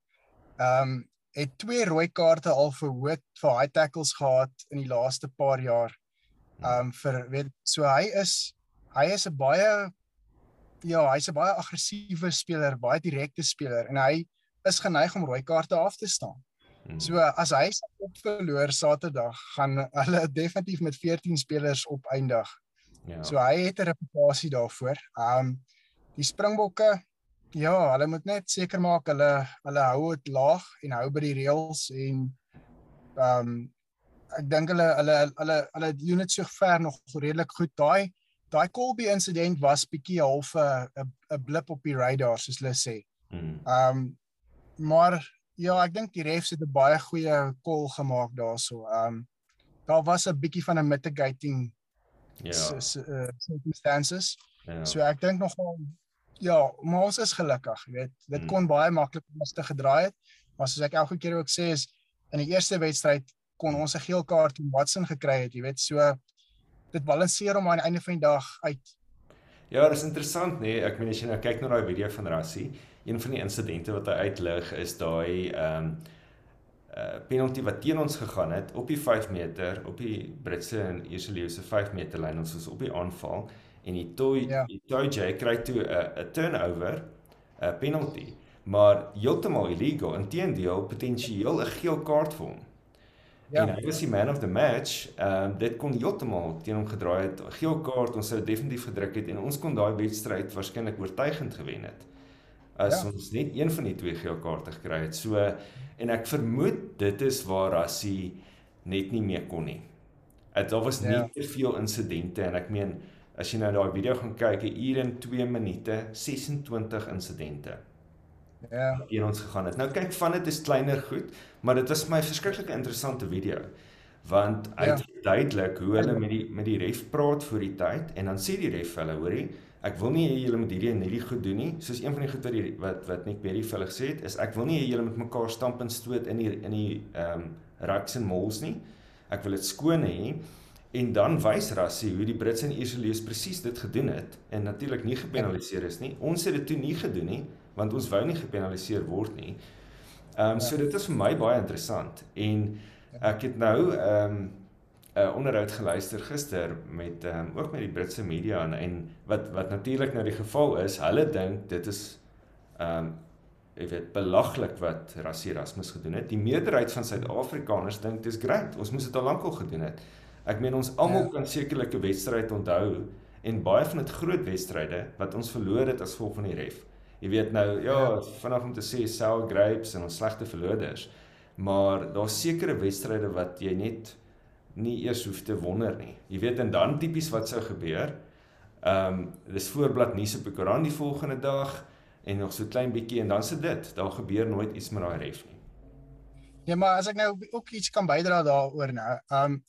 [SPEAKER 2] ehm um, het twee rooi kaarte al vir hoed vir high tackles gehad in die laaste paar jaar. Um, vir weet so hy is hy is 'n baie ja, hy's 'n baie aggressiewe speler, baie direkte speler en hy is geneig om rooi kaarte af te staan. Hmm. So as hy op verloor Saterdag, gaan hulle definitief met 14 spelers opeindig. Ja. So hy het 'n reputasie daarvoor. Um die Springbokke ja, hulle moet net seker maak hulle hulle hou dit laag en hou by die reëls en um ek dink hulle hulle hulle hulle doen dit so ver nog redelik goed. Daai daai Colby insident was bietjie half 'n 'n blip op die radar soos hulle sê. Mm. Um maar ja, ek dink die refs het 'n baie goeie call gemaak daarso. Um daar was 'n bietjie van 'n mitigating ja. uh, circumstances. Ja. So ek dink nogal ja, maar ons is gelukkig, jy weet. Dit hmm. kon baie maklik ons te gedraai het. Maar soos ek elke keer ook sê is in die eerste wedstryd kon ons 'n geel kaart teen Watson gekry het, jy weet. So dit balanseer om aan die einde van die dag uit.
[SPEAKER 1] Ja, dit is interessant nê. Nee. Ek meen as jy nou kyk na daai video van Rassie, een van die insidente wat hy uitlig is daai ehm um, uh penalty wat teen ons gegaan het op die 5 meter op die Britse en Ierse se 5 meter lyn ons was op die aanval en die toy ja. die toy J kry toe 'n 'n turnover 'n penalty maar heeltemal illegal inteendeel potensieel 'n geel kaart vir hom. Ja. En hy was die man of the match. Ehm uh, dit kon heeltemal teen hom gedraai het. Geel kaart, ons sou definitief gedruk het en ons kon daai wedstryd waarskynlik oortuigend gewen het as ja. ons net een van die twee geel kaarte gekry het. So en ek vermoed dit is waar Rassie net nie meer kon nie. Dit daar was ja. nie te veel insidente en ek meen as jy nou daai video gaan kyk, 'n uur en 2 minute 26 insidente. Ja. Hier ons gegaan het. Nou kyk van dit is kleiner goed, maar dit was my verskriklike interessante video want hy ja. duidelik hoe hulle met die met die ref praat voor die tyd en dan sê die ref hulle hoorie ek wil nie hê julle moet hierdie en hierdie goed doen nie. Soos een van die goed wat die, wat wat Nick Berry vir hulle gesê het, is ek wil nie hê julle moet mekaar stamp en stoot in die in die ehm um, racks en malls nie. Ek wil dit skoon hê. En dan wys Rassie hoe die Brits en Ierse presies dit gedoen het en natuurlik nie gepenaliseer is nie. Ons het dit toe nie gedoen nie want ons wou nie gepenaliseer word nie. Ehm um, so dit is vir my baie interessant en ek het nou ehm um, 'n uh, onderhoud geluister gister met ehm um, ook met die Britse media en, en wat wat natuurlik nou die geval is, hulle dink dit is ehm um, jy weet belaglik wat Rassie Erasmus gedoen het. Die meerderheid van Suid-Afrikaners dink dis great. Ons moes dit al lank al gedoen het. Ek meen ons almal ja. kan sekerlik 'n wedstryd onthou en baie van dit groot wedstryde wat ons verloor het as gevolg van die ref. Jy weet nou, ja, ja. vanaf om te sê sour grapes en ons slegte verloders. Maar daar's sekere wedstryde wat jy net nie eers hoef te wonder nie. Jy weet en dan tipies wat sou gebeur. Ehm um, dis voorblad nuus op die koerant die volgende dag. en nog so klein bietjie en dan sit dit. Daar gebeur nooit iets met daai ref nie.
[SPEAKER 2] Ja, maar as ek nou ook iets kan bydra daaroor nou. Um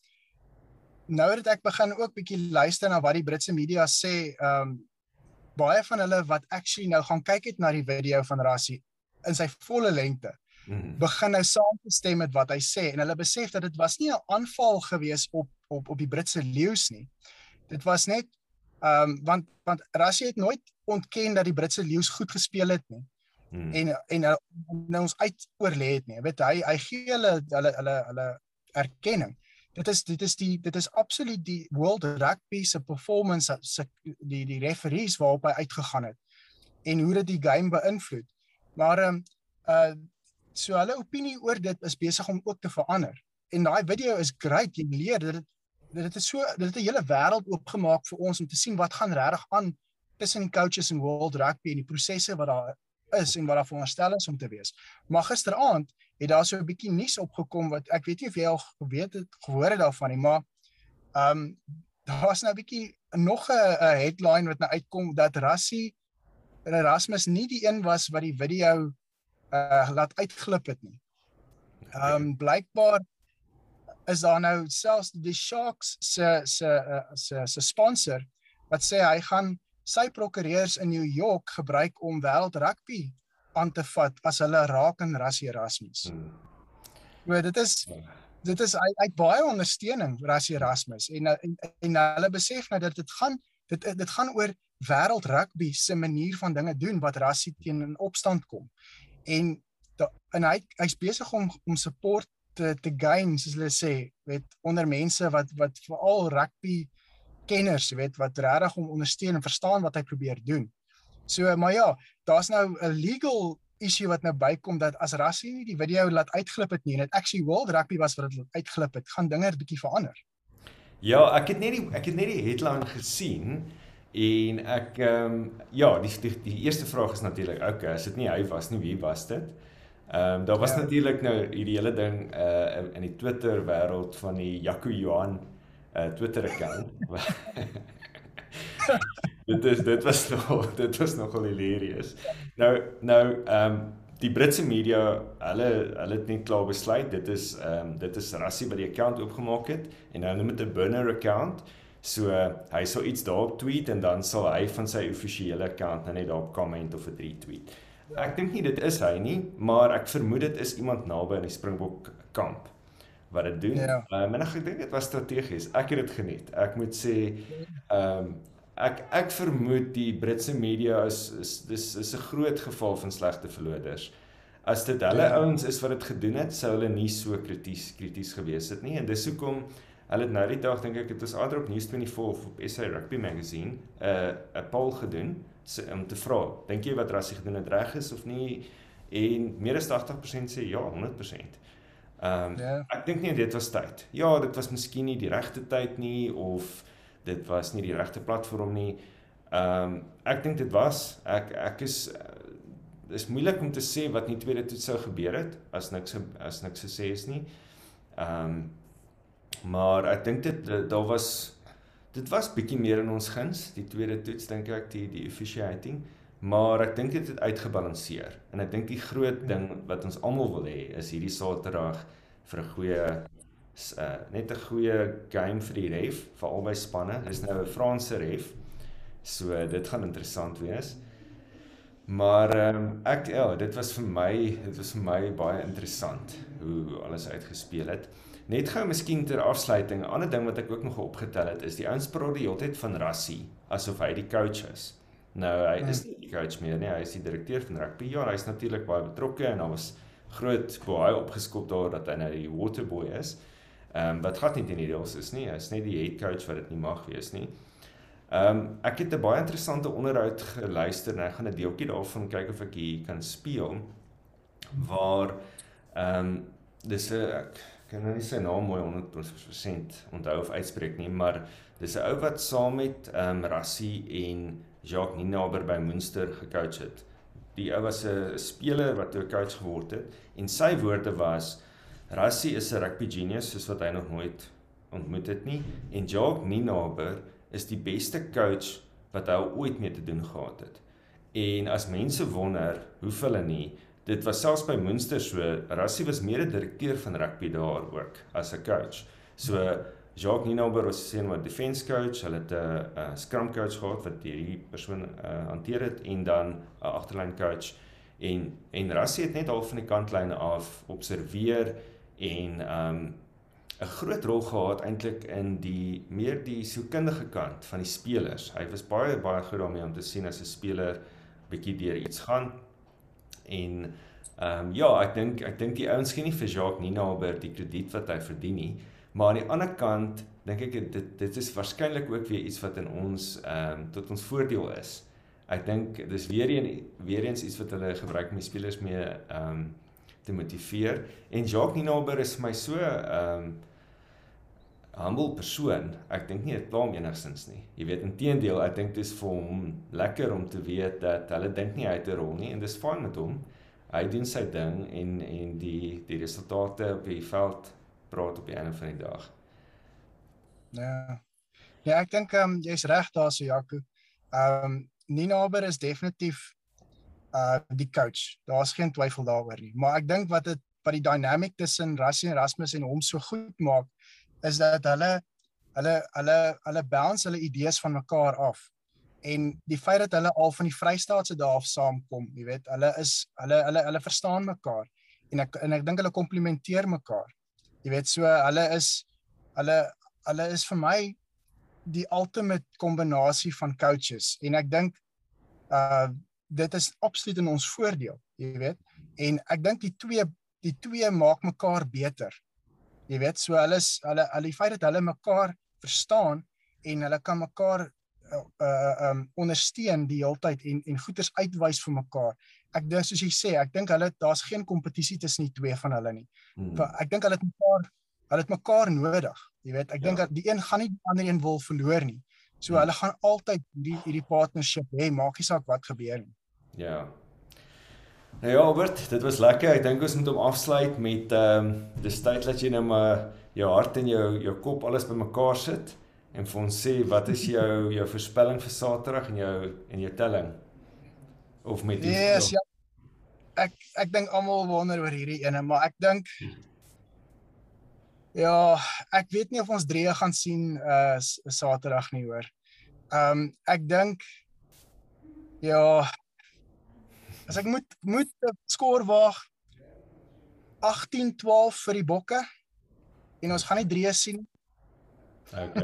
[SPEAKER 2] nou het ek begin ook bietjie luister na wat die Britse media sê. Um baie van hulle wat actually nou gaan kyk het na die video van Rassie in sy volle lengte. Mm. begin nou saam te stem met wat hy sê en hulle besef dat dit was nie 'n aanval gewees op op op die Britse leeu's nie. Dit was net ehm um, want want Rassie het nooit ontken dat die Britse leeu's goed gespeel het nie. Hmm. En en nou ons uit oorlê het nie. Jy weet hy hy gee hulle hulle hulle hulle erkenning. Dit is dit is die dit is absoluut die World Rugby se performance se die die referees waarop hy uitgegaan het en hoe dit die game beïnvloed. Maar ehm um, uh so hulle opinie oor dit is besig om ook te verander. En daai video is great. Jy leer dat dit dit is so dit het 'n hele wêreld oopgemaak vir ons om te sien wat gaan regtig aan tussen coaches en World Rugby en die prosesse wat daar is en wat daar veronderstel is om te wees. Maar gisteraand het daar so 'n bietjie nuus opgekom wat ek weet nie of jy al geweet het gehoor het daarvan nie, maar ehm um, daar was nou 'n bietjie nog 'n headline wat nou uitkom dat Rassie Erasmus nie die een was wat die video uh laat uitglip het nie. Ehm um, blykbaar is daar nou selfs die Sharks se se uh, se se sponsor wat sê hy gaan sy prokureurs in New York gebruik om wêreld rugby aan te vat as hulle raak in Rassie Erasmus. Hmm. Maar dit is dit is hy hy baie ondersteuning Rassie Erasmus en, en en hulle besef nou dat dit gaan dit dit gaan oor wêreld rugby se manier van dinge doen wat Rassie teen in opstand kom. En da, en hy hy's besig om om support te te gain soos hulle sê, weet onder mense wat wat veral rugby kenners, weet, wat regtig om ondersteun en verstaan wat hy probeer doen. So, maar ja, daar's nou 'n legal issue wat nou bykom dat as Rassie nie die video laat uitglip het nie en dit actually World Rugby was wat dit uitglip het, gaan dinge 'n bietjie verander.
[SPEAKER 1] Ja, ek het net die ek het net die headline gesien en ek ehm um, ja, die, die die eerste vraag is natuurlik, okay, as dit nie hy was nie, wie was dit? Ehm um, daar was ja. natuurlik nou hierdie hele ding uh in die Twitter wêreld van die Jaco Johan uh, Twitter account. dit is dit was nog dit was nogal hilarious. Nou nou ehm um, die Britse media, hulle hulle het net klaar besluit dit is ehm um, dit is Rassie wat die account oopgemaak het en nou noem dit 'n burner account. So uh, hy sal iets daarop tweet en dan sal hy van sy offisiële account net daarop comment of 'n retweet. Ek dink nie dit is hy nie, maar ek vermoed dit is iemand naby aan die Springbok kamp wat dit doen. Ja. Um, en ek dink dit was strategies. Ek het dit geniet. Ek moet sê ehm um, ek ek vermoed die Britse media is is dis is 'n groot geval van slegte verloders. As dit hulle ja. ouens is wat dit gedoen het, sou hulle nie so krities krities gewees het nie. En dis hoekom hulle het nou die dag dink ek dit was Adrop News 24 op SA Rugby Magazine 'n uh, 'n poll gedoen so, om te vra, dink jy wat Rassie gedoen het reg is of nie? En meer as 80% sê ja, 100%. Ehm um, ja. ek dink nie dit was tyd. Ja, dit was miskien nie die regte tyd nie of dit was nie die regte platform nie. Ehm um, ek dink dit was ek ek is uh, is moeilik om te sê wat nie tweede toets sou gebeur het as niks as niks gesê is nie. Ehm um, maar ek dink dit daar was dit was bietjie meer in ons guns die tweede toets dink ek die die officiating maar ek dink dit het uitgebalanseer en ek dink die groot ding wat ons almal wil hê is hierdie Saterdag vir 'n goeie uh, net 'n goeie game vir die ref vir albei spanne. Dis nou 'n Franse ref so dit gaan interessant wees. Maar um, ek ja dit was vir my dit was vir my baie interessant hoe alles uitgespeel het. Net gou miskien ter afsluiting 'n ander ding wat ek ook nog opgetel het is die ouens praat die hele tyd van rassie asof hy die coach is. Nou hy is nie die coach meer nie, hy is die direkteur van rugby. Ja, hy is natuurlik baie betrokke en daar was groot baie opgeskop daar dat hy nou die waterboy is. Ehm um, wat glad nie teen die reëls is nie. Hy is net die head coach wat dit nie mag wees nie. Ehm um, ek het 'n baie interessante onderhoud geluister en ek gaan 'n deeltjie daarvan kyk of ek hier kan speel waar ehm um, dis 'n ek kan nou nie sy naam mooi 100% onthou of uitspreek nie, maar dis 'n ou wat saam met ehm um, Rassie en Jacques Ninaber by Münster gecoach het. Die ou was 'n speler wat 'n coach geword het en sy woorde was Rassie is 'n rugby genius soos wat hy nog nooit ontmoet het nie en Jacques Ninaber is die beste coach wat hy ooit mee te doen gehad het. En as mense wonder hoe hulle nie dit was selfs by Münster so Rassie was mede direkteur van rugby daar ook as 'n coach. So Jacques Ninauber was sien wat defense coach, hulle het 'n scrum coach gehad wat hierdie persoon uh, hanteer het en dan 'n agterlyn coach en en Rassie het net al van die kantlyne af observeer en um 'n groot rol gehad eintlik in die meer die sielkundige kant van die spelers. Hy was baie baie goed daarmee om te sien as 'n speler bietjie deur iets gaan en ehm um, ja, ek dink ek dink die ouens gee nie vir Jacques Ninaber die krediet wat hy verdien nie. Maar aan die ander kant dink ek dit dit is waarskynlik ook weer iets wat in ons ehm um, tot ons voordeel is. Ek dink dis weer een weer eens iets wat hulle gebruik die spelers mee ehm um, te motiveer en Jacques Ninaber is vir my so ehm um, humble persoon. Ek dink nie dit pla hom enigstens nie. Jy weet inteendeel, ek dink dit is vir hom lekker om te weet dat hulle dink nie hy het 'n rol nie en dis fyn met hom. Hy doen sy ding en en die die resultate op die veld praat op die einde van die dag.
[SPEAKER 2] Ja. Ja, ek dink ehm um, jy's reg daar so Jaco. Ehm um, Ninaber is definitief uh die coach. Daar's geen twyfel daaroor nie. Maar ek dink wat dit wat die dynamic tussen Rassie en Erasmus en hom so goed maak is dat hulle hulle hulle hulle bounce hulle idees van mekaar af. En die feit dat hulle al van die Vrystaatse dae af saamkom, jy weet, hulle is hulle hulle hulle verstaan mekaar en ek en ek dink hulle komplementeer mekaar. Jy weet, so hulle is hulle hulle is vir my die ultimate kombinasie van coaches en ek dink uh dit is absoluut in ons voordeel, jy weet. En ek dink die twee die twee maak mekaar beter. Jy weet, so hulle is hulle hulle die feit dat hulle mekaar verstaan en hulle kan mekaar uh um ondersteun die hele tyd en en goeders uitwys vir mekaar. Ek dink soos jy sê, ek dink hulle daar's geen kompetisie tussen die twee van hulle nie. Hmm. Ek dink hulle het mekaar hulle het mekaar nodig. Jy weet, ek ja. dink dat die een gaan nie die ander een wil verloor nie. So hmm. hulle gaan altyd hierdie hierdie partnership hê, maak nie saak wat gebeur nie.
[SPEAKER 1] Ja, Nou ja, Albert, dit was lekker. Ek dink ons moet hom afsluit met ehm um, dis tyd dat jy nou maar jou hart en jou jou kop alles bymekaar sit en vir ons sê wat is jou jou voorspelling vir Saterdag en jou en jou telling of met
[SPEAKER 2] die Yes, ja. Ek ek dink almal wonder oor hierdie ene, maar ek dink Ja, ek weet nie of ons drie gaan sien uh Saterdag nie hoor. Ehm um, ek dink ja, As ek moet moet skoor waag 18-12 vir die bokke en ons gaan nie drie sien.
[SPEAKER 1] OK.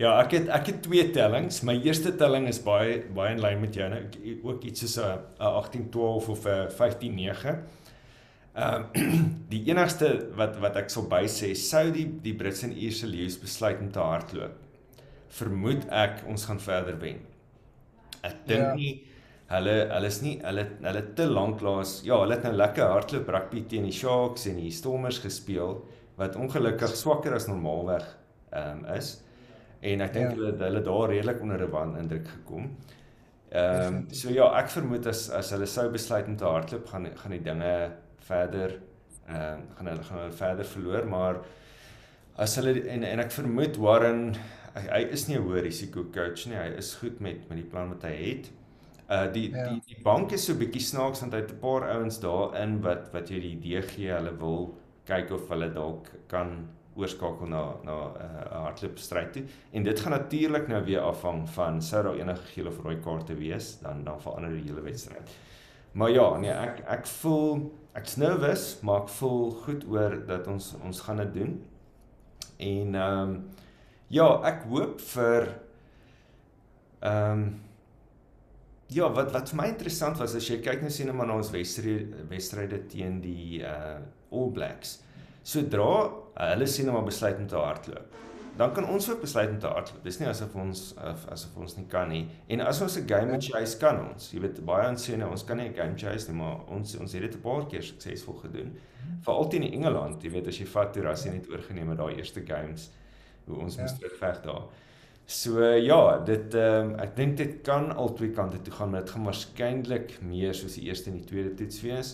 [SPEAKER 1] Ja, ek het ek het twee tellings. My eerste telling is baie baie in lyn met jou. Nou ook iets soos 'n 18-12 of 'n 15-9. Ehm die enigste wat wat ek sal bysê sou die die Brits en Ierse leeu's besluit om te hardloop. Vermoed ek ons gaan verder wen. Ek dink ja. nie hulle hulle is nie hulle hulle te lank laas ja hulle het nou lekker hardloop rugby teen die Sharks en die Stormers gespeel wat ongelukkig swakker as normaalweg ehm um, is en ek dink ja. hulle hulle daar redelik onder 'n wan indruk gekom. Ehm um, so ja, ek vermoed as as hulle sou besluit om te hardloop gaan gaan die dinge verder ehm um, gaan hulle gaan hulle verder verloor, maar as hulle en en ek vermoed Warren hy, hy is nie 'n hoë risiko coach nie. Hy is goed met met die plan wat hy het. Uh die ja. die die bank is so bietjie snaaks want hy het 'n paar ouens daarin wat wat jy die idee gee hulle wil kyk of hulle dalk kan oorskakel na na 'n uh, hardloop stryd toe. En dit gaan natuurlik nou weer afhang van sou daar enige geel of rooi kaarte wees, dan dan verander die hele wedstryd. Maar ja, nee, ek ek voel ek's nervous, maar ek voel goed oor dat ons ons gaan dit doen. En ehm um, ja, ek hoop vir ehm um, Ja, wat wat vir my interessant was as jy kyk net sien maar na ons wedstryde wedstryde teen die uh All Blacks. Sodra uh, hulle sien maar besluit om te hardloop, dan kan ons ook besluit om te hardloop. Dis nie asof ons of, asof ons nie kan nie. En as ons 'n game chase kan ons, jy weet baie ons sê nou ons kan nie 'n game chase nie, maar ons ons het dit 'n paar keer suksesvol gedoen. Veral teen Engeland, jy weet as jy vat toe Rassie net oorgeneem het daai eerste games hoe ons ja. moes terugveg daar. So ja, dit ehm um, ek dink dit kan al twee kante toe gaan, maar dit gaan waarskynlik meer soos die eerste en die tweede toets wees.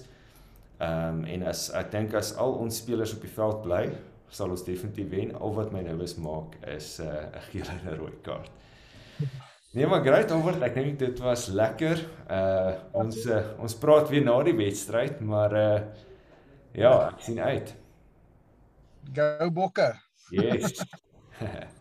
[SPEAKER 1] Ehm um, en as ek dink as al ons spelers op die veld bly, sal ons definitief wen. Al wat my nou is maak is 'n uh, 'n geel en 'n rooi kaart. Nee, maar great Albert, ek dink dit was lekker. Uh ons uh, ons praat weer na die wedstryd, maar uh ja, ek sien uit.
[SPEAKER 2] Go Bokke.
[SPEAKER 1] Yes.